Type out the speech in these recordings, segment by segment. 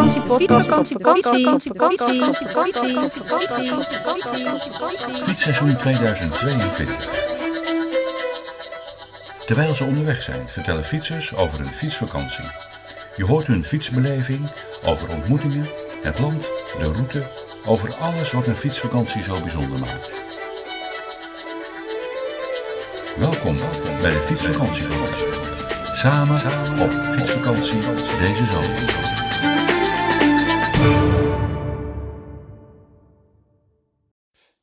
fooiepot met een d.com. Fietsseizoen 2022. Terwijl ze onderweg zijn, vertellen fietsers over hun fietsvakantie. Je hoort hun fietsbeleving, over ontmoetingen, het land, de route, over alles wat een fietsvakantie zo bijzonder maakt. Welkom bij de Fietsvakantie. Samen op fietsvakantie deze zomer.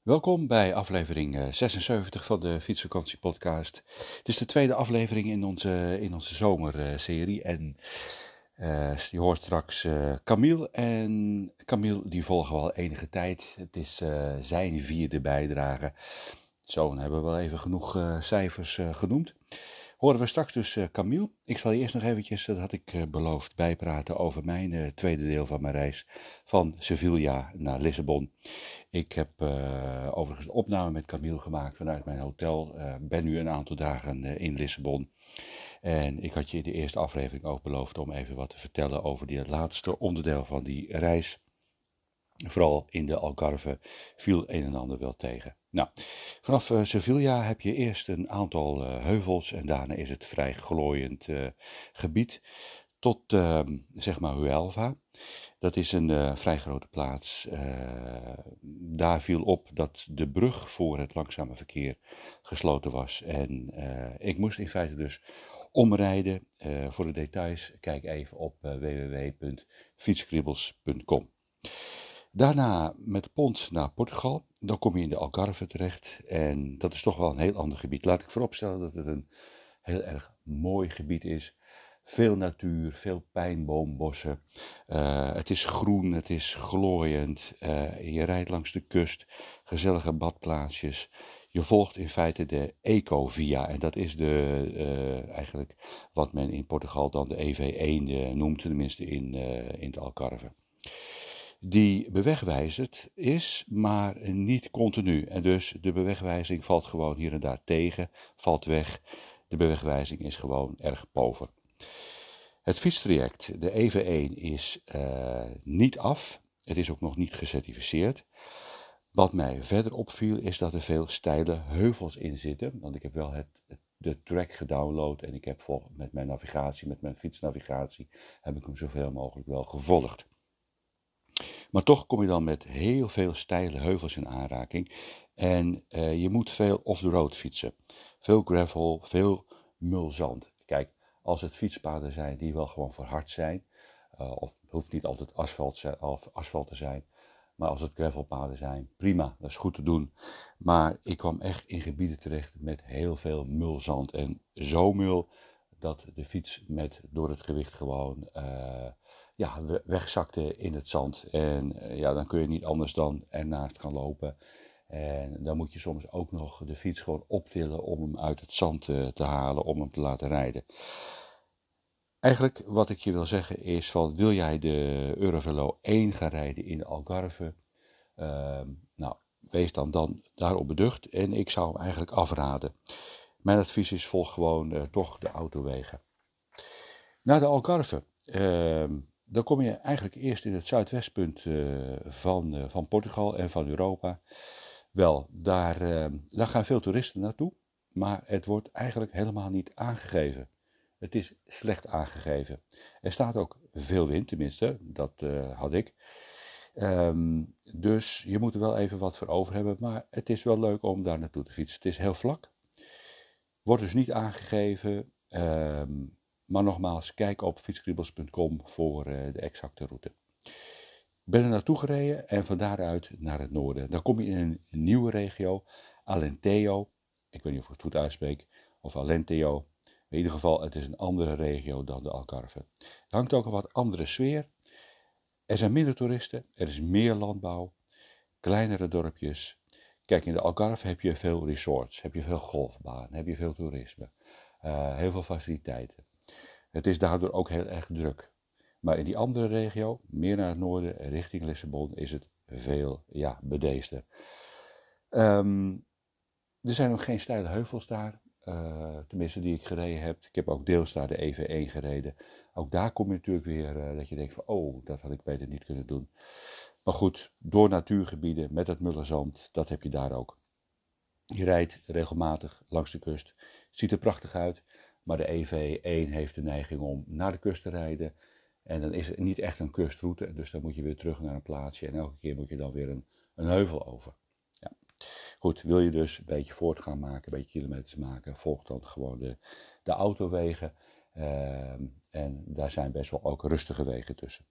Welkom bij aflevering 76 van de Fietsvakantie Podcast. Het is de tweede aflevering in onze, in onze zomerserie. En uh, je hoort straks uh, Camille. En Camille die volgen we al enige tijd. Het is uh, zijn vierde bijdrage. Zo, hebben we wel even genoeg cijfers genoemd. Horen we straks dus Camille. Ik zal eerst nog eventjes, dat had ik beloofd, bijpraten over mijn tweede deel van mijn reis van Sevilla naar Lissabon. Ik heb overigens een opname met Camille gemaakt vanuit mijn hotel. Uh, ben nu een aantal dagen in Lissabon. En ik had je in de eerste aflevering ook beloofd om even wat te vertellen over die laatste onderdeel van die reis. Vooral in de Algarve viel een en ander wel tegen. Nou, vanaf Sevilla heb je eerst een aantal heuvels en daarna is het vrij glooiend gebied tot ehm, zeg maar Huelva. Dat is een vrij grote plaats. Daar viel op dat de brug voor het langzame verkeer gesloten was. En ik moest in feite dus omrijden. voor de details kijk even op www.fietskribbels.com. Daarna met de pont naar Portugal. Dan kom je in de Algarve terecht. En dat is toch wel een heel ander gebied. Laat ik vooropstellen dat het een heel erg mooi gebied is veel natuur, veel pijnboombossen. Uh, het is groen, het is glooiend. Uh, je rijdt langs de kust, gezellige badplaatsjes. Je volgt in feite de Ecovia. En dat is de, uh, eigenlijk wat men in Portugal dan de EV1 noemt, tenminste in, in het Algarve. Die bewegwijzerd is, maar niet continu. En dus de bewegwijzing valt gewoon hier en daar tegen, valt weg. De bewegwijzing is gewoon erg pover. Het fietstraject, de EV1, is uh, niet af. Het is ook nog niet gecertificeerd. Wat mij verder opviel is dat er veel steile heuvels in zitten. Want ik heb wel het, de track gedownload en ik heb met mijn navigatie, met mijn fietsnavigatie, heb ik hem zoveel mogelijk wel gevolgd. Maar toch kom je dan met heel veel steile heuvels in aanraking. En uh, je moet veel off-the-road fietsen. Veel gravel, veel mulzand. Kijk, als het fietspaden zijn die wel gewoon verhard zijn, uh, of het hoeft niet altijd asfalt, of asfalt te zijn, maar als het gravelpaden zijn, prima, dat is goed te doen. Maar ik kwam echt in gebieden terecht met heel veel mulzand en zo mul dat de fiets met door het gewicht gewoon uh, ja, wegzakte in het zand. En uh, ja, dan kun je niet anders dan ernaast gaan lopen. En dan moet je soms ook nog de fiets gewoon optillen om hem uit het zand te, te halen, om hem te laten rijden. Eigenlijk wat ik je wil zeggen is van wil jij de Eurovelo 1 gaan rijden in Algarve, uh, nou wees dan, dan daarop beducht en ik zou hem eigenlijk afraden. Mijn advies is volg gewoon uh, toch de autowegen. Naar de Algarve, uh, dan kom je eigenlijk eerst in het zuidwestpunt uh, van, uh, van Portugal en van Europa. Wel, daar, ehm, daar gaan veel toeristen naartoe, maar het wordt eigenlijk helemaal niet aangegeven. Het is slecht aangegeven. Er staat ook veel wind, tenminste, dat had ik. Um, dus je moet er wel even wat voor over hebben, maar het is wel leuk om daar naartoe te fietsen. Het is heel vlak, wordt dus niet aangegeven. Um, maar nogmaals, kijk op fietskribbels.com voor uh, de exacte route. Ik ben er naartoe gereden en van daaruit naar het noorden. Dan kom je in een nieuwe regio, Alentejo. Ik weet niet of ik het goed uitspreek, of Alenteo. In ieder geval, het is een andere regio dan de Algarve. Er hangt ook een wat andere sfeer. Er zijn minder toeristen, er is meer landbouw, kleinere dorpjes. Kijk, in de Algarve heb je veel resorts, heb je veel golfbaan, heb je veel toerisme, uh, heel veel faciliteiten. Het is daardoor ook heel erg druk. Maar in die andere regio, meer naar het noorden, richting Lissabon, is het veel ja, bedeesder. Um, er zijn nog geen steile heuvels daar, uh, tenminste die ik gereden heb. Ik heb ook deels daar de EV1 gereden. Ook daar kom je natuurlijk weer uh, dat je denkt van, oh, dat had ik beter niet kunnen doen. Maar goed, door natuurgebieden met het mullenzand, dat heb je daar ook. Je rijdt regelmatig langs de kust. Ziet er prachtig uit, maar de EV1 heeft de neiging om naar de kust te rijden. En dan is het niet echt een kustroute, dus dan moet je weer terug naar een plaatsje. En elke keer moet je dan weer een, een heuvel over. Ja. Goed, wil je dus een beetje voortgaan maken, een beetje kilometers maken, volg dan gewoon de, de autowegen. Ehm, en daar zijn best wel ook rustige wegen tussen.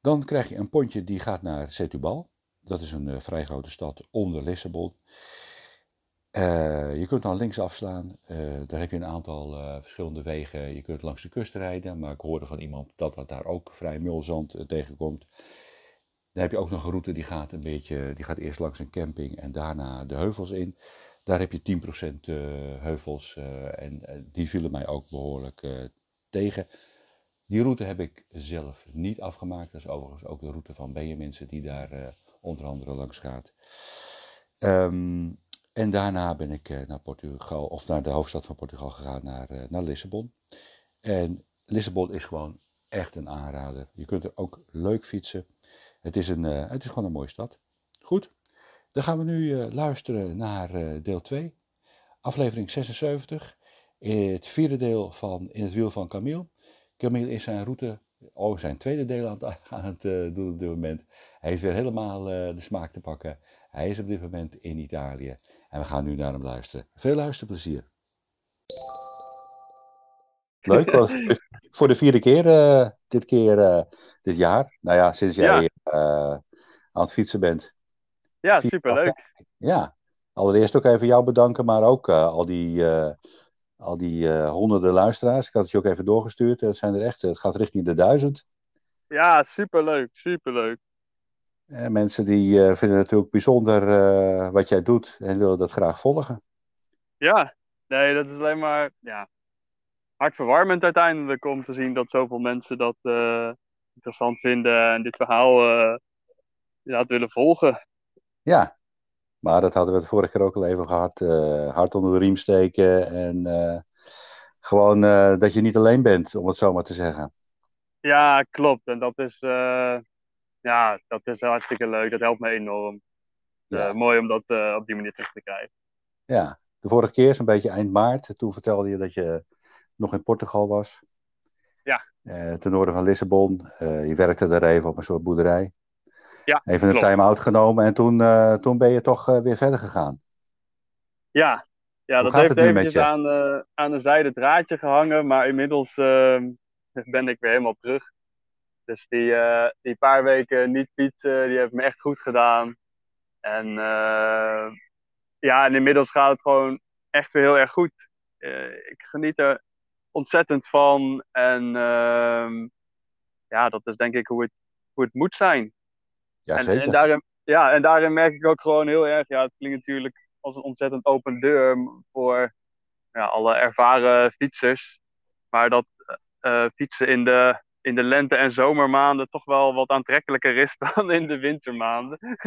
Dan krijg je een pontje die gaat naar Setúbal. Dat is een uh, vrij grote stad onder Lissabon. Uh, je kunt dan links afslaan. Uh, daar heb je een aantal verschillende wegen. Je kunt langs de kust rijden. Maar ik hoorde van iemand dat dat daar ook vrij mulzand tegenkomt. Dan heb je ook nog een route die gaat een beetje. Die gaat eerst langs een camping en daarna de heuvels in. Daar heb je 10% heuvels. en die vielen mij ook behoorlijk tegen. Die route heb ik zelf niet afgemaakt. Dat is overigens ook de route van Benjaminsen die daar onder andere langs gaat. Um, en daarna ben ik uh, naar Portugal, of naar de hoofdstad van Portugal gegaan, naar, uh, naar Lissabon. En Lissabon is gewoon echt een aanrader. Je kunt er ook leuk fietsen. Het is, een, het is gewoon een mooie stad. Goed, dan gaan we nu luisteren naar deel 2, aflevering 76. Het vierde deel van In het wiel van Camille. Camille is zijn route, oh, zijn tweede deel aan het, aan het doen op dit moment. Hij is weer helemaal de smaak te pakken. Hij is op dit moment in Italië. En we gaan nu naar hem luisteren. Veel luisterplezier. Leuk, was voor de vierde keer uh, dit keer dit jaar. Nou ja, sinds jij ja. aan het fietsen bent. Ja, superleuk. Ja, allereerst ook even jou bedanken, maar ook al die al die uh, honderden luisteraars. Ik had het je ook even doorgestuurd. Het zijn er echt, het gaat richting de duizend. Ja, superleuk, superleuk. En mensen die uh, vinden het natuurlijk bijzonder uh, wat jij doet en willen dat graag volgen. Ja, nee, dat is alleen maar ja, hartverwarmend uiteindelijk om te zien dat zoveel mensen dat interessant vinden en dit verhaal ja, willen volgen. Ja, maar dat hadden we het vorige keer ook al even gehad. Hard onder de riem steken en gewoon dat je niet alleen bent, om het zo maar te zeggen. Ja, klopt. En dat is, ja, dat is hartstikke leuk. Dat helpt me enorm. Ja. mooi om dat op die manier terug te krijgen. Ja, de vorige keer, zo'n beetje eind maart, toen vertelde je dat je nog in Portugal was. Ja. ten noorden van Lissabon. je werkte daar even op een soort boerderij. Ja, Even een time-out genomen en toen, uh, toen ben je toch uh, weer verder gegaan. Ja, ja dat heeft eventjes aan, uh, aan een zijde draadje gehangen, maar inmiddels ehm, ben ik weer helemaal terug. Dus die, die paar weken niet fietsen, die heeft me echt goed gedaan. En ja, en inmiddels gaat het gewoon echt weer heel erg goed. ik geniet er ontzettend van. En ehm, ja, dat is denk ik hoe het, hoe het moet zijn. Ja, en, zeker. En daarin, ja, en daarin merk ik ook gewoon heel erg, ja, het klinkt natuurlijk als een ontzettend open deur voor ja, alle ervaren fietsers. Maar dat fietsen in de, in de lente- en zomermaanden toch wel wat aantrekkelijker is dan in de wintermaanden.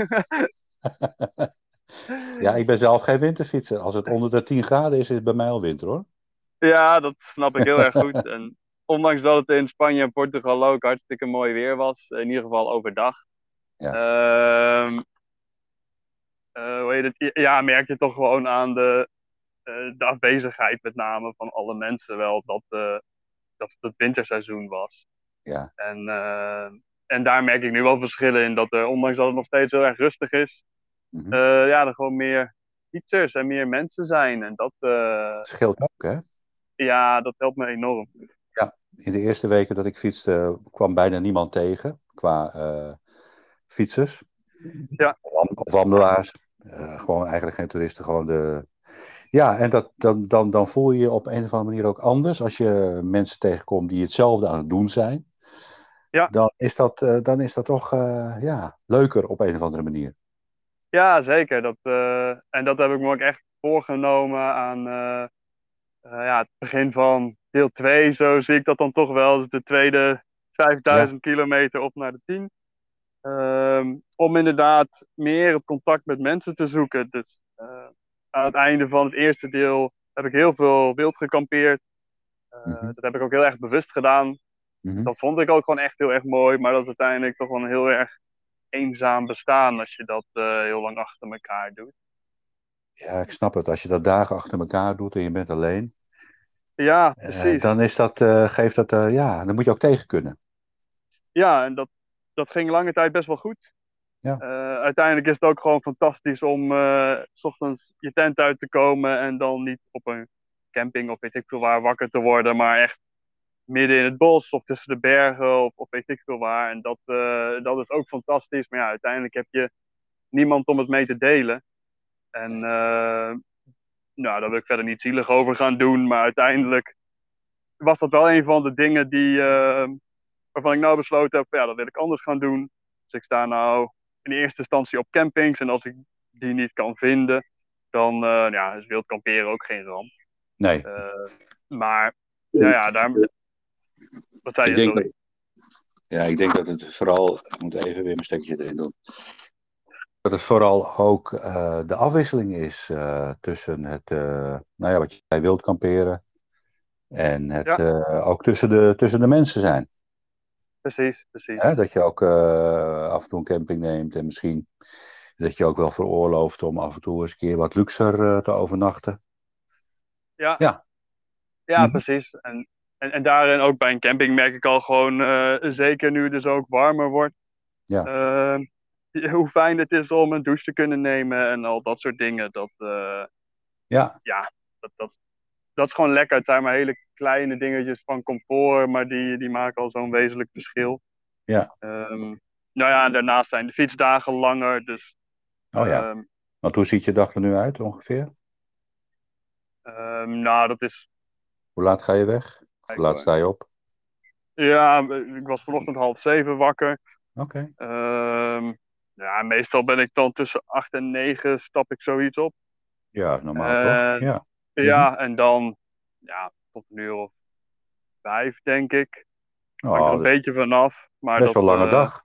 ja, ik ben zelf geen winterfietser. Als het onder de 10 graden is, is het bij mij al winter hoor. Ja, dat snap ik heel erg goed. En ondanks dat het in Spanje en Portugal ook hartstikke mooi weer was, in ieder geval overdag, ja. Uh, hoe heet het? Ja, merk je toch gewoon aan de, uh, de afwezigheid met name van alle mensen wel dat, uh, dat het winterseizoen was. Ja. En, en daar merk ik nu wel verschillen in. Dat er, ondanks dat het nog steeds heel erg rustig is, mm -hmm. ja, er gewoon meer fietsers en meer mensen zijn. En dat scheelt ook, hè? Ja, dat helpt me enorm. Ja, in de eerste weken dat ik fietste kwam bijna niemand tegen qua fietsers. Ja. Of wandelaars. Uh, gewoon eigenlijk geen toeristen, gewoon de, Ja, en dat, dan, dan, dan voel je je op een of andere manier ook anders als je mensen tegenkomt die hetzelfde aan het doen zijn. Ja. Dan, is dat, uh, dan is dat toch uh, ja, leuker op een of andere manier. Ja, zeker. Dat, uh, en dat heb ik me ook echt voorgenomen aan ja, het begin van deel 2. Zo zie ik dat dan toch wel. Dus de tweede 5000 kilometer op naar de 10. Ehm, om inderdaad meer het contact met mensen te zoeken. Dus aan het einde van het eerste deel heb ik heel veel wild gekampeerd. Uh, Dat heb ik ook heel erg bewust gedaan. Mhm. Dat vond ik ook gewoon echt heel erg mooi. Maar dat is uiteindelijk toch wel een heel erg eenzaam bestaan als je dat uh, heel lang achter elkaar doet. Ja, ik snap het. Als je dat dagen achter elkaar doet en je bent alleen. Ja, eh, precies. Uh, dan is dat, geeft dat, ja, dan moet je ook tegen kunnen. Ja, en dat, dat ging lange tijd best wel goed. Ja. Uiteindelijk is het ook gewoon fantastisch om s ochtends je tent uit te komen en dan niet op een camping of weet ik veel waar wakker te worden, maar echt midden in het bos of tussen de bergen of, of weet ik veel waar. En dat, uh, dat is ook fantastisch. Maar ja, uiteindelijk heb je niemand om het mee te delen. En nou, daar wil ik verder niet zielig over gaan doen, maar uiteindelijk was dat wel een van de dingen die, waarvan ik nou besloten heb, ja, dat wil ik anders gaan doen. Dus ik sta nou in eerste instantie op campings. En als ik die niet kan vinden, dan uh, ja, is wild kamperen ook geen ramp. Nee. Uh, maar, ja, ja, daar. Wat zei ik je, sorry? ja, ik denk dat het vooral. Ik moet even weer mijn stekje erin doen. Dat het vooral ook uh, de afwisseling is tussen het. nou ja, wat je bij wild kamperen. En het ja. ook tussen de, tussen de mensen zijn precies, precies. dat je ook af en toe een camping neemt en misschien dat je ook wel veroorlooft om af en toe eens een keer wat luxer te overnachten. Ja, ja. ja mm precies. En, en, en daarin ook bij een camping merk ik al gewoon, uh, zeker nu het dus ook warmer wordt, ja. hoe fijn het is om een douche te kunnen nemen en al dat soort dingen. Dat, ja, ja dat, dat, dat is gewoon lekker. Het zijn maar hele kleine dingetjes van comfort, maar die, die maken al zo'n wezenlijk verschil. Ja. Um, nou ja, en daarnaast zijn de fietsdagen langer, dus... Oh ja. Um, Want hoe ziet je dag er nu uit ongeveer? Um, nou, dat is... Hoe laat ga je weg? Laat sta je op? Ja, ik was vanochtend half zeven wakker. Oké. Okay. ja, meestal ben ik dan tussen acht en negen stap ik zoiets op. Ja, normaal toch? Ja. Ja, mhm. en dan ja, tot een uur of vijf, denk ik. Oh, er een beetje vanaf. Maar best dat, wel lange uh, dag.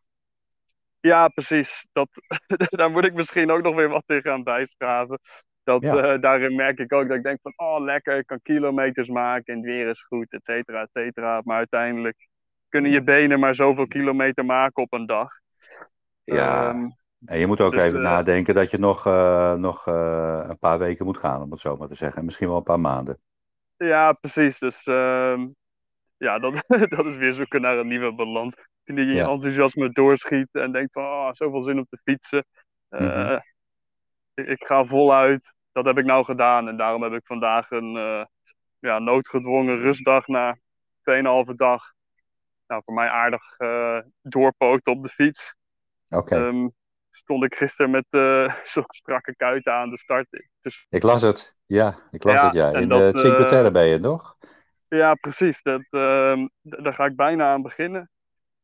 Ja, precies. Dat, daar moet ik misschien ook nog weer wat in gaan bijschaven. Dat, ja. uh, daarin merk ik ook dat ik denk van, oh lekker, ik kan kilometers maken en het weer is goed, et cetera, et cetera. Maar uiteindelijk kunnen je benen maar zoveel kilometer maken op een dag. Ja, um, en je moet ook dus, even uh, nadenken dat je nog, uh, nog een paar weken moet gaan, om het zo maar te zeggen. Misschien wel een paar maanden. Ja, precies. Dus uh, ja, dat, dat is weer zoeken naar een nieuwe balans. Toen je ja. enthousiasme doorschiet en denkt van, oh, zoveel zin om te fietsen. -hmm. ik, ik, ga voluit. Dat heb ik nou gedaan. En daarom heb ik vandaag een ja, noodgedwongen rustdag na 2,5 dag. Nou, voor mij aardig doorpookt op de fiets. Oké. Okay. Um, stond ik gisteren met uh, zo'n strakke kuiten aan de start. Dus... Ik las het, ja, ik las ja, het, ja. In dat, de Cinque Terre ben je, toch? Ja, precies. Dat, uh, daar ga ik bijna aan beginnen.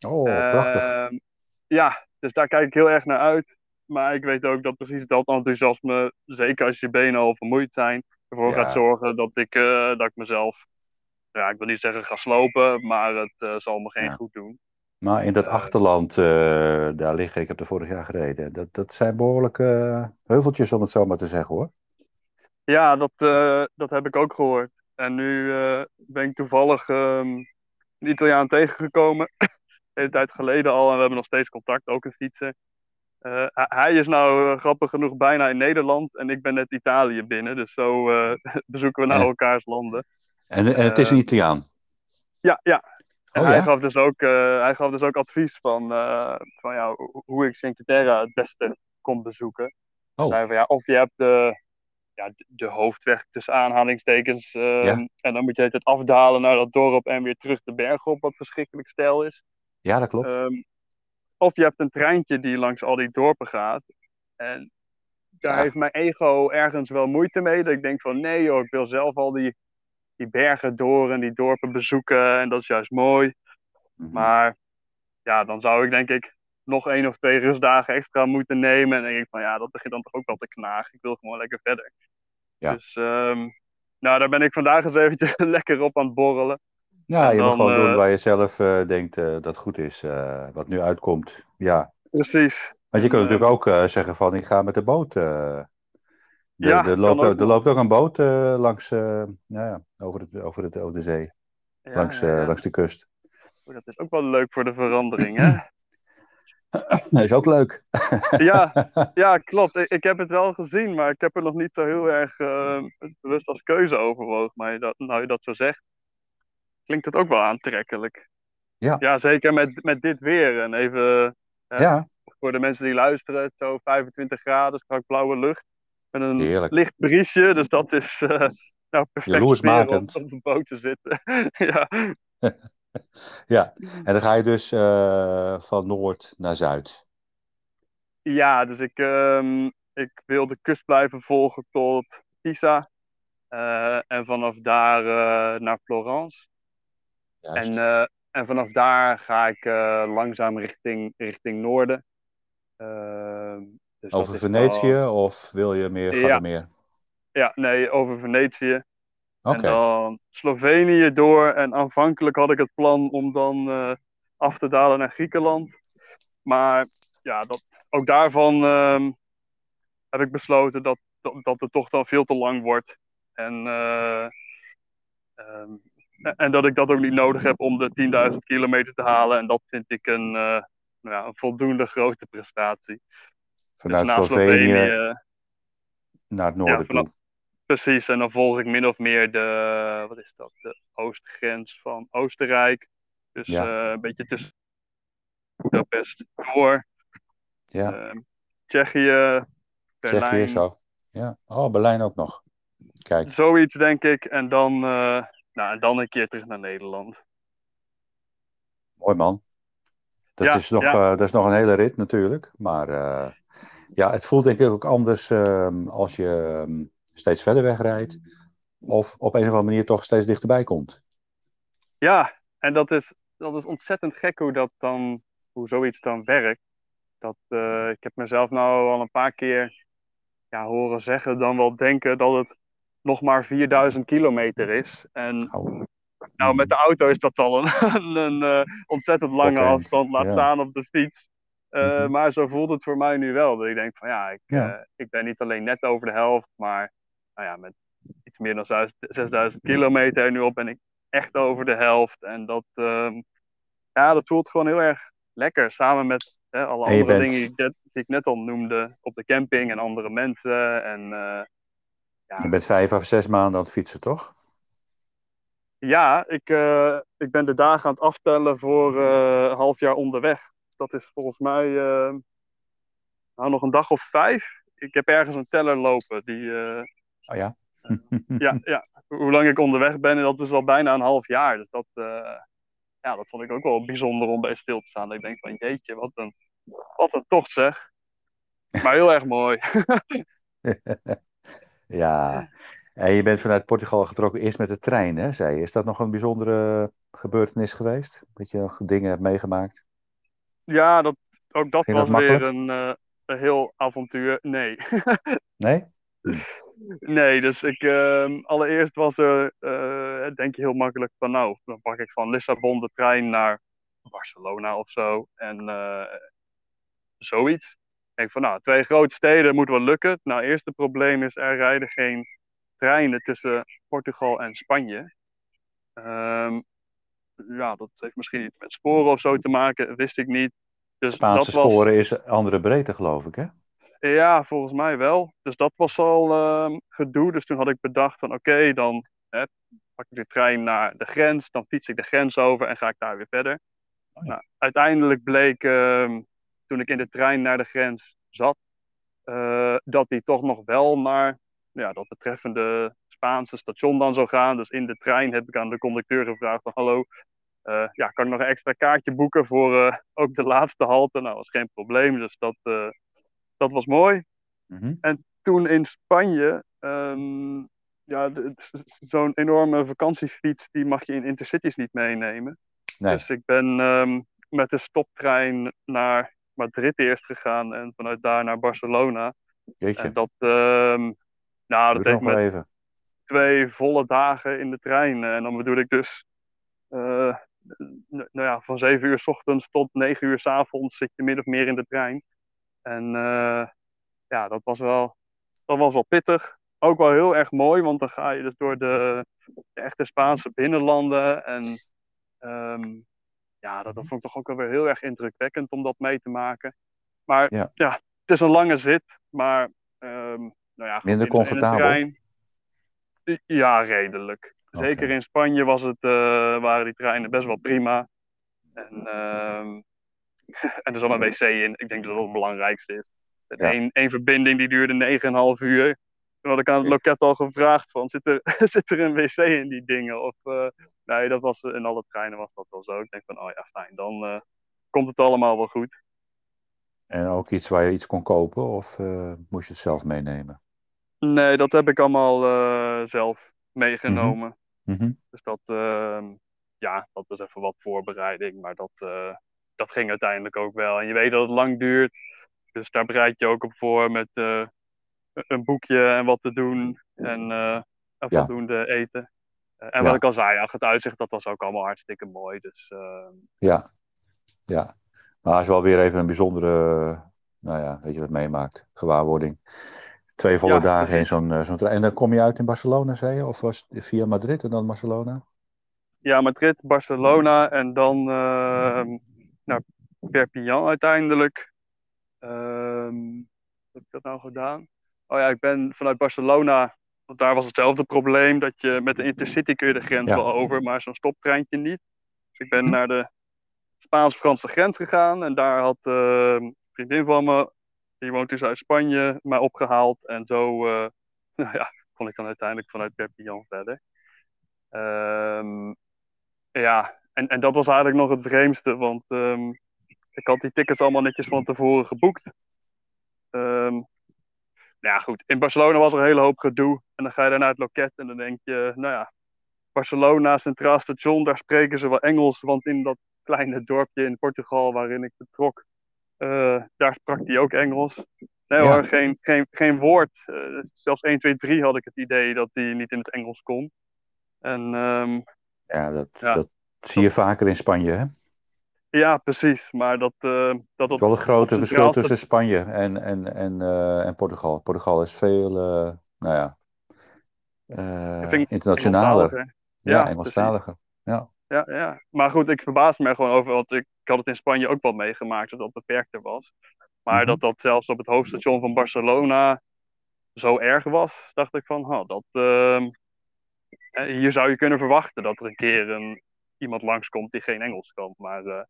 Oh, prachtig. Uh, ja, dus daar kijk ik heel erg naar uit. Maar ik weet ook dat precies dat enthousiasme, zeker als je benen al vermoeid zijn, ervoor ja. gaat zorgen dat ik, uh, dat ik mezelf, ja, ik wil niet zeggen ga slopen, maar het uh, zal me geen ja. goed doen. Maar in dat achterland, uh, daar liggen, ik heb er vorig jaar gereden. Dat, dat zijn behoorlijke heuveltjes, om het zo maar te zeggen hoor. Ja, dat, dat heb ik ook gehoord. En nu ben ik toevallig um, een Italiaan tegengekomen. een tijd geleden al. En we hebben nog steeds contact, ook een fietsen. Hij is nou grappig genoeg bijna in Nederland. En ik ben net Italië binnen. Dus zo bezoeken we nou elkaars landen. En, en het is een Italiaan? Ja, ja, en oh, hij, ja? gaf dus ook, hij gaf dus ook advies van, van ja, hoe ik Cinque Terre het beste kon bezoeken. Oh. Zei van, ja, of je hebt de, ja, de hoofdweg tussen aanhalingstekens. Ja. En dan moet je het afdalen naar dat dorp en weer terug de berg op, wat verschrikkelijk stijl is. Ja, dat klopt. Um, of je hebt een treintje die langs al die dorpen gaat. En daar heeft mijn ego ergens wel moeite mee. Dat ik denk van nee joh, ik wil zelf al die, die bergen door en die dorpen bezoeken. En dat is juist mooi. Mhm. Maar ja, dan zou ik denk ik nog één of twee rustdagen extra moeten nemen. En dan denk ik van ja, dat begint dan toch ook wel te knagen. Ik wil gewoon lekker verder. Ja. Dus um, nou, daar ben ik vandaag eens eventjes lekker op aan het borrelen. Ja, je moet gewoon doen eh, waar je zelf uh, denkt uh, dat goed is, wat nu uitkomt. Ja. Precies. Want je kunt natuurlijk ook zeggen van ik ga met de boot. De, ja, er, loopt, er loopt ook een boot langs, nou ja, over, het, over, het, over de zee. Ja, langs, langs de kust. dat is ook wel leuk voor de verandering, hè? Dat is ook leuk. ja, ja, klopt. Ik, ik, heb het wel gezien, maar ik heb er nog niet zo heel erg uh, bewust als keuze overwogen. Maar dat, nou je dat zo zegt, klinkt het ook wel aantrekkelijk. Ja, ja zeker met, met dit weer. En even ja. voor de mensen die luisteren, zo 25 graden, strak blauwe lucht. Met een Heerlijk. licht briesje, dus dat is uh, nou perfect weer om op de boot te zitten. ja. ja, en dan ga je dus uh, van noord naar zuid. Ja, dus ik, um, ik wil de kust blijven volgen tot Pisa. Uh, en vanaf daar uh, naar Florence. En, uh, en vanaf daar ga ik langzaam richting, richting noorden. Ehm, dus over Venetië of wil je meer, ja. meer? Ja, nee, over Venetië. En dan Slovenië door. En aanvankelijk had ik het plan om dan uh, af te dalen naar Griekenland. Maar ja, dat, ook daarvan um, heb ik besloten dat, dat, dat, het toch dan veel te lang wordt. En, uh, um, en dat ik dat ook niet nodig heb om de 10.000 kilometer te halen. En dat vind ik een, uh, nou ja, een voldoende grote prestatie. Vanuit dus Slovenië, Slovenië, naar het noorden ja, toe. Precies, en dan volg ik min of meer de, wat is dat, de oostgrens van Oostenrijk. Dus ja. uh, een beetje tussen Budapest door. Ja. Uh, Tsjechië, Berlijn. Tsjechië zo. Ja, oh, Berlijn ook nog. Kijk. Zoiets denk ik. En dan, nou, en dan een keer terug naar Nederland. Mooi man. Dat, ja, is nog, ja. dat is nog een hele rit natuurlijk. Maar ja, het voelt denk ik ook anders ehm, als je ehm, steeds verder wegrijdt. Of op een of andere manier toch steeds dichterbij komt. Ja, en dat is, dat is ontzettend gek hoe, dat dan, hoe zoiets dan werkt. Dat, uh, ik heb mezelf nou al een paar keer ja, horen zeggen, dan wel denken dat het nog maar 4000 kilometer is. En oh. nou, met de auto is dat al een, een, uh, ontzettend lange afstand, laat staan op de fiets. Uh, mm Maar zo voelt het voor mij nu wel. Dat ik denk van ja, ik, ja. ik ben niet alleen net over de helft, maar nou ja, met iets meer dan 6000 kilometer nu op ben ik echt over de helft. En dat, uh, ja, dat voelt gewoon heel erg lekker. Samen met hè, alle andere dingen die, die, ik net al noemde op de camping en andere mensen. En, ja. Je bent vijf of zes maanden aan het fietsen, toch? Ja, ik, uh, ik ben de dagen aan het aftellen voor een half jaar onderweg. Dat is volgens mij nou, nog een dag of vijf. Ik heb ergens een teller lopen die Oh ja? ja, ja, hoe lang ik onderweg ben, dat is al bijna een half jaar. Dus dat, uh, ja, dat vond ik ook wel bijzonder om bij stil te staan. Dat ik denk van jeetje, wat een, wat een tocht zeg. Maar heel erg mooi. ja, en je bent vanuit Portugal getrokken eerst met de trein, hè, zei je. Is dat nog een bijzondere gebeurtenis geweest? Dat je nog dingen hebt meegemaakt? Ja, dat, ook dat was weer een, uh, een heel avontuur. Nee. nee? Nee, dus ik, uh, allereerst was er, uh, denk je heel makkelijk van nou, dan pak ik van Lissabon de trein naar Barcelona of zo. En uh, zoiets. Denk van nou, twee grote steden moet wel lukken. Nou, het eerste probleem is er rijden geen treinen tussen Portugal en Spanje. Um, ja, dat heeft misschien iets met sporen of zo te maken, wist ik niet. Dus Spaanse dat sporen is andere breedte, geloof ik, hè? Ja, volgens mij wel. Dus dat was al uh, gedoe. Dus toen had ik bedacht van oké, dan hè, pak ik de trein naar de grens. Dan fiets ik de grens over en ga ik daar weer verder. Oh nou, uiteindelijk bleek uh, toen ik in de trein naar de grens zat, uh, dat die toch nog wel naar ja, dat betreffende Spaanse station dan zou gaan. Dus in de trein heb ik aan de conducteur gevraagd van hallo, uh, ja, kan ik nog een extra kaartje boeken voor uh, ook de laatste halte? Nou, dat was geen probleem. Dus dat, dat was mooi. Mhm. En toen in Spanje, um, ja, zo'n enorme vakantiefiets, die mag je in intercities niet meenemen. Nee. Dus ik ben um, met de stoptrein naar Madrid eerst gegaan en vanuit daar naar Barcelona. Jeetje. En dat, um, nou, dat deed me even. twee volle dagen in de trein. En dan bedoel ik dus, uh, nou ja, van 7 uur s ochtends tot 9 uur s avonds zit je min of meer in de trein. En uh, ja, dat was wel, dat was wel pittig. Ook wel heel erg mooi, want dan ga je dus door de, de echte Spaanse binnenlanden. En um, ja, dat, dat vond ik toch ook wel weer heel erg indrukwekkend om dat mee te maken. Maar ja, ja het is een lange zit, maar um, nou ja, minder comfortabel. Trein, ja, redelijk. Zeker in Spanje was het, uh, waren die treinen best wel prima. En, um, en er zat een wc in. Ik denk dat dat het belangrijkste is. Eén één verbinding die duurde 9,5 uur. Toen had ik aan het loket al gevraagd van, zit er, zit er een wc in die dingen? Of, uh, nee, dat was, in alle treinen was dat wel zo. Ik denk van, oh ja, fijn, dan uh, komt het allemaal wel goed. En ook iets waar je iets kon kopen of uh, moest je het zelf meenemen? Nee, dat heb ik allemaal zelf meegenomen. Mm -hmm. Dus dat, ehm, ja, dat is even wat voorbereiding, maar dat, dat ging uiteindelijk ook wel. En je weet dat het lang duurt, dus daar bereid je ook op voor met een boekje en wat te doen en uh, voldoende eten. Uh, en wat ik al zei, ach, het uitzicht dat was ook allemaal hartstikke mooi. Dus, uh... Ja, ja. Maar het is wel weer even een bijzondere, nou ja, weet je wat meemaakt, gewaarwording. Twee volle dagen in zo'n zo'n En dan kom je uit in Barcelona, zei je? Of was het via Madrid en dan Barcelona? Ja, Madrid, Barcelona en dan naar Perpignan uiteindelijk. Um, wat heb ik dat nou gedaan? Oh ja, ik ben vanuit Barcelona, want daar was hetzelfde probleem, dat je met de Intercity kun je de grens wel over, maar zo'n stoptreintje niet. Dus ik ben naar de Spaans-Franse grens gegaan en daar had uh, een vriendin van me, die woont dus uit Spanje, mij opgehaald. En zo uh, nou ja, kon ik dan uiteindelijk vanuit Perpignan verder. Um, ja, en, en dat was eigenlijk nog het vreemdste, want um, ik had die tickets allemaal netjes van tevoren geboekt. Um, nou ja, goed. In Barcelona was er een hele hoop gedoe. En dan ga je daar naar het loket en dan denk je, nou ja, Barcelona, Centraal Station, daar spreken ze wel Engels. Want in dat kleine dorpje in Portugal waarin ik vertrok, uh, daar sprak hij ook Engels. Nee hoor, geen, geen, geen woord. Uh, zelfs 1, 2, 3 had ik het idee dat hij niet in het Engels kon. En, um, ja, dat, ja, dat zie je vaker in Spanje, hè? Ja, precies. Maar dat. Uh, dat het is wel een grote verschil tussen Spanje en, en, en, uh, en Portugal. Portugal is veel, uh, nou ja, internationaler. Ja, ja Engelstaliger. Ja. Ja, ja, maar goed, ik verbaas me gewoon over, want ik, ik, had het in Spanje ook wel meegemaakt, dat dat beperkter was. Maar mm -hmm. dat dat zelfs op het hoofdstation van Barcelona zo erg was, dacht ik van, oh, dat, ehm, hier zou je kunnen verwachten dat er een keer een, iemand langskomt die geen Engels kan. Maar uh,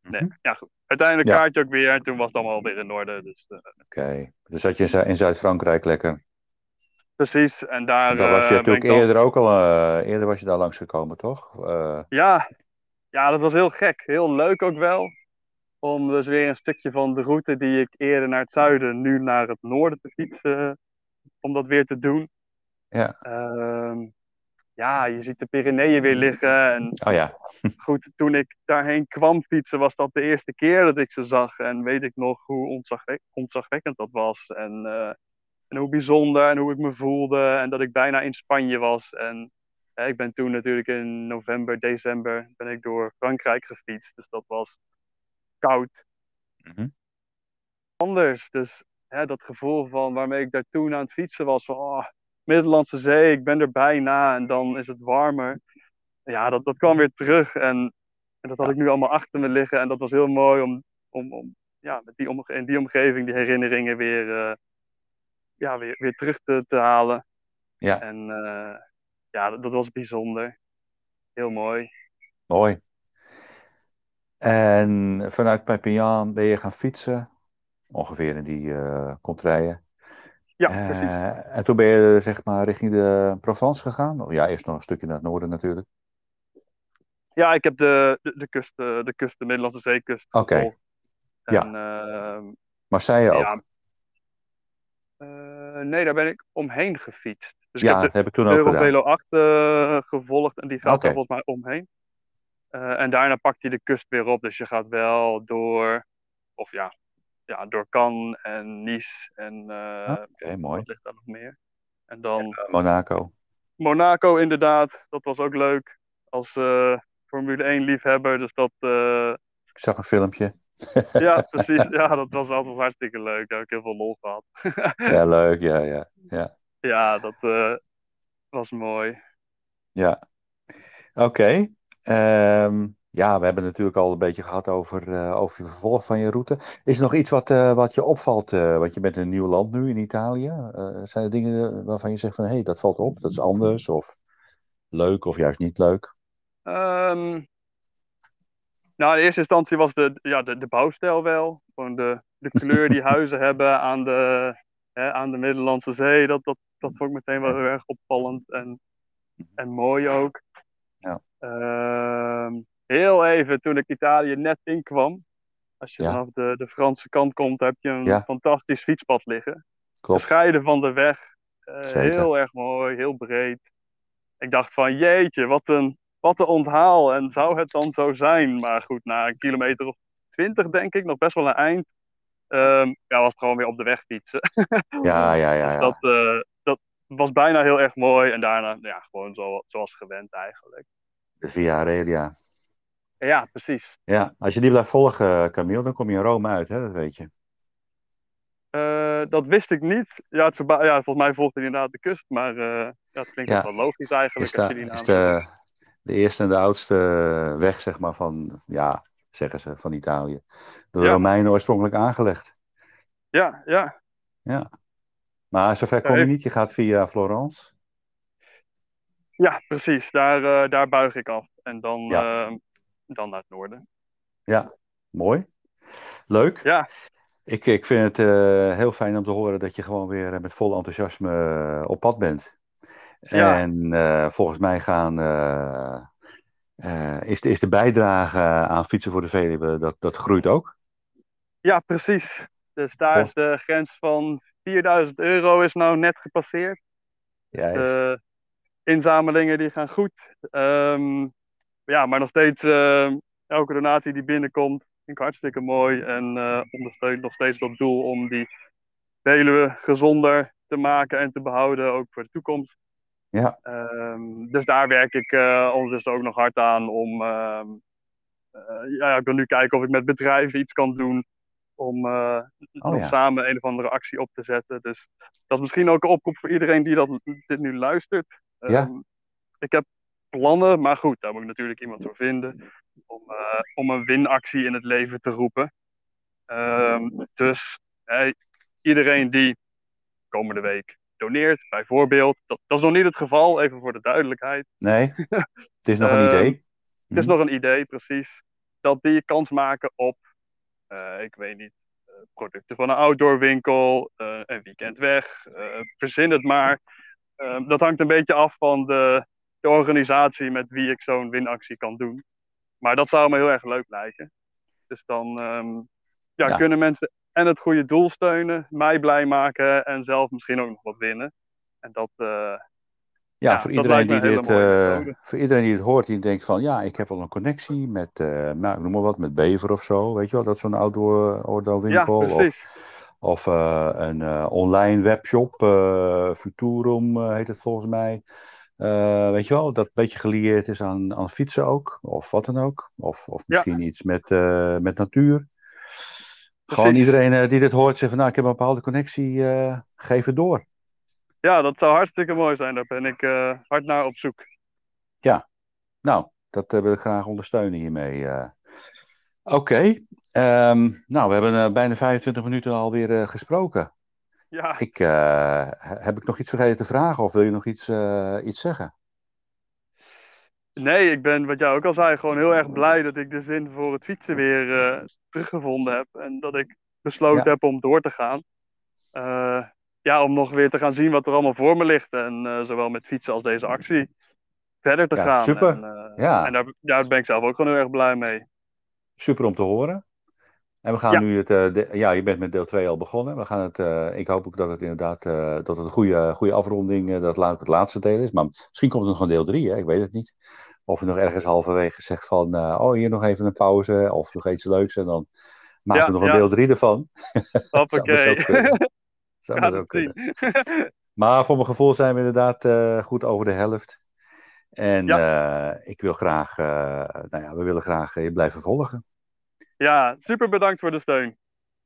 nee, mhm. ja goed. Uiteindelijk ja. kaartje ook weer en toen was het allemaal weer in orde. Dus, uh, Oké, okay. dus zat je in Zuid-Frankrijk lekker? Precies, en daar... Daar was je natuurlijk eerder ook al, eerder was je daar langsgekomen, toch? Ja. ja, dat was heel gek. Heel leuk ook wel. Om dus weer een stukje van de route die ik eerder naar het zuiden, nu naar het noorden te fietsen. Om dat weer te doen. Ja. Ehm, ja, je ziet de Pyreneeën weer liggen. En oh ja. goed, toen ik daarheen kwam fietsen, was dat de eerste keer dat ik ze zag. En weet ik nog hoe ontzagwek ontzagwekkend dat was. En, uh, en hoe bijzonder en hoe ik me voelde. En dat ik bijna in Spanje was. En uh, ik ben toen natuurlijk in november, december ben ik door Frankrijk gefietst. Dus dat was koud. Mm -hmm. Anders. Dus hè, dat gevoel van waarmee ik daar toen aan het fietsen was. Van, oh, Middellandse Zee, ik ben er bijna en dan is het warmer. Ja, dat, dat kwam weer terug en, en dat had ik nu allemaal achter me liggen. En dat was heel mooi om, om, om ja, met die omge in die omgeving die herinneringen weer, uh, ja, weer, weer terug te, te halen. Ja. En uh, ja, dat, dat was bijzonder. Heel mooi. Mooi. En vanuit Perpignan ben je gaan fietsen, ongeveer in die uh, contraien. Ja, precies. Uh, en toen ben je zeg maar richting de Provence gegaan? Ja, eerst nog een stukje naar het noorden natuurlijk. Ja, ik heb de, de, de kust, eh, de kust, de Middellandse Zeekust. Oké. Okay. Ja. Uh, Marseille ook? Ja. nee, daar ben ik omheen gefietst. Dus ja, ik heb dat heb ik toen ook gedaan. Velo 8 uh, gevolgd en die gaat okay. er volgens mij omheen. En daarna pakt hij de kust weer op. Dus je gaat wel door, of ja, ja door Cannes en Nice en uh, Oké, okay, mooi. wat ligt daar nog meer? En dan... Monaco. Monaco inderdaad, dat was ook leuk. Als Formule 1 liefhebber, dus dat... Ik zag een filmpje. ja, precies. Ja, dat was altijd hartstikke leuk. Daar heb ik heel veel lol gehad. ja, leuk. Ja, ja. Ja, ja dat was mooi. Ja. Oké. Okay. Um, ja, we hebben natuurlijk al een beetje gehad over, uh, over je vervolg van je route. Is er nog iets wat, uh, wat je opvalt? Uh, want je bent in een nieuw land nu, in Italië. zijn er dingen waarvan je zegt van, hé, hey, dat valt op, dat is anders, of leuk, of juist niet leuk? Um, nou, in eerste instantie was de, ja, de, de bouwstijl wel. Gewoon de, de kleur die huizen hebben aan de, hè, aan de Middellandse Zee. Dat, dat, dat vond ik meteen wel heel erg opvallend en, en mooi ook. Ja. Uh, heel even toen ik Italië net inkwam. Als je Ja. vanaf de, de Franse kant komt, heb je een Ja. fantastisch fietspad liggen. Klopt. Gescheiden van de weg. Eh, heel erg mooi, heel breed. Ik dacht van jeetje, wat een, wat een onthaal. En zou het dan zo zijn? Maar goed, na een kilometer of twintig denk ik, nog best wel een eind. ehm, ja, was het gewoon weer op de weg fietsen. Ja, ja, ja. Dus ja. dat, eh, dat was bijna heel erg mooi. En daarna, ja, gewoon zo, zoals gewend eigenlijk. De Via Aurelia. Ja, precies. Ja, als je die blijft volgen, Camille, dan kom je in Rome uit, hè? dat weet je. Eh, dat wist ik niet. Ja, het verba- ja, volgens mij volgt inderdaad de kust. Maar eh, ja, het klinkt Ja. wel logisch eigenlijk. Is, als je die naam is de, de eerste en de oudste weg, zeg maar, van, ja, zeggen ze, van Italië. Door de Ja. Romeinen oorspronkelijk aangelegd. Ja, ja. Ja. Maar zover kom je niet, je gaat via Florence. ja, precies. Daar, eh, daar buig ik af. En dan, Ja. eh, dan naar het noorden. Ja, mooi. Leuk. Ja, Ik, ik vind het eh, heel fijn om te horen dat je gewoon weer eh, met vol enthousiasme eh, op pad bent. Ja. En volgens mij gaan, is, de, is de bijdrage aan Fietsen voor de Veluwe, dat, dat groeit ook. ja, precies. Dus daar is de grens van 4000 euro is nou net gepasseerd. Juist. De inzamelingen die gaan goed. Ehm, ja, maar nog steeds, eh, elke donatie die binnenkomt, vind ik hartstikke mooi. En eh, ondersteunt nog steeds dat doel om die Veluwe gezonder te maken en te behouden, ook voor de toekomst. Ja. Ehm, dus daar werk ik eh, ondertussen ook nog hard aan om. ehm, eh, ja, ik wil nu kijken of ik met bedrijven iets kan doen om, Oh ja. samen een of andere actie op te zetten. Dus dat is misschien ook een oproep voor iedereen die dat, dit nu luistert. Ja. Ehm, ik heb plannen, maar goed, daar moet ik natuurlijk iemand voor vinden. Om, eh, om een winactie in het leven te roepen. Ehm, dus hey, iedereen die komende week doneert, bijvoorbeeld. Dat, dat is nog niet het geval, even voor de duidelijkheid. Nee, het is nog een Ehm, idee. Het is Mhm. nog een idee, precies. Dat die kans maken op, eh, ik weet niet, eh, producten van een outdoorwinkel, eh, een weekend weg, verzin het maar. Ehm, dat hangt een beetje af van de, de organisatie met wie ik zo'n winactie kan doen. Maar dat zou me heel erg leuk lijken. Dus dan ehm, ja, Ja. kunnen mensen en het goede doel steunen, mij blij maken en zelf misschien ook nog wat winnen. En dat, eh, Ja, ja, voor, iedereen die dit, eh, voor iedereen die het hoort, die denkt van ja, ik heb wel een connectie met, eh, nou, ik noem maar wat, met Bever of zo, weet je wel, dat is zo'n outdoor, outdoor ja, winkel. of of een online webshop, Futurum heet het volgens mij. Eh, weet je wel, dat een beetje gelieerd is aan, aan fietsen ook, of wat dan ook. Of, of misschien iets met, eh, met natuur. Gewoon iedereen eh, die dit hoort zegt van nou, ik heb een bepaalde connectie, geef het door. Ja, dat zou hartstikke mooi zijn. Daar ben ik hard naar op zoek. Nou, dat wil ik graag ondersteunen hiermee. Oké, ehm, nou, we hebben bijna 25 minuten alweer eh gesproken. Ja, Ik, eh, heb ik nog iets vergeten te vragen of wil je nog iets, eh, iets zeggen? nee, ik ben, wat jij ook al zei, gewoon heel erg blij dat ik de zin voor het fietsen weer eh, teruggevonden heb. En dat ik besloten Ja. heb om door te gaan. Ja, om nog weer te gaan zien wat er allemaal voor me ligt. En zowel met fietsen als deze actie verder te Ja, gaan. super. En, Ja. en daar, daar ben ik zelf ook gewoon heel erg blij mee. Super om te horen. En we gaan nu het, uh, ja, je bent met deel 2 al begonnen. We gaan het, uh, ik hoop ook dat het inderdaad, uh, dat het een goede, goede afronding, dat het het laatste deel is. Maar misschien komt er nog een deel 3, hè? ik weet het niet. Of je nog ergens halverwege zegt van, oh hier nog even een pauze of nog iets leuks en dan maken we nog een deel 3 ervan. Hoppakee. Zou maar zo kunnen. maar voor mijn gevoel zijn we inderdaad goed over de helft. En ik wil graag, nou ja, we willen graag je blijven volgen. Ja, super bedankt voor de steun.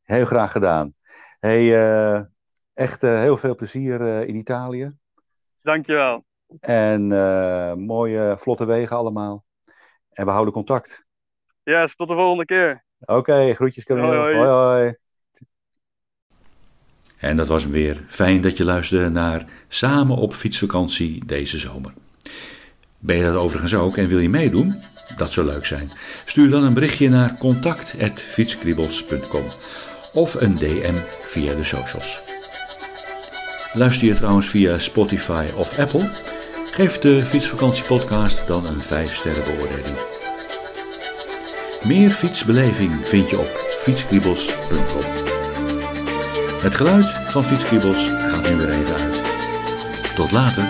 Heel graag gedaan. Hey, uh, echt uh, heel veel plezier uh, in Italië. Dankjewel. En mooie, vlotte wegen allemaal. En we houden contact. Yes, tot de volgende keer. Oké, okay, groetjes Camille. Hoi, hoi. hoi, En dat was hem weer. Fijn dat je luisterde naar Samen op fietsvakantie deze zomer. Ben je dat overigens ook en wil je meedoen? Dat zou leuk zijn. Stuur dan een berichtje naar contact.fietskriebels.com of een DM via de socials. Luister je trouwens via Spotify of Apple? Geef de Fietsvakantiepodcast dan een 5 sterren beoordeling. Meer fietsbeleving vind je op fietskriebels.com. Het geluid van Fietskriebels gaat nu weer even uit. Tot later.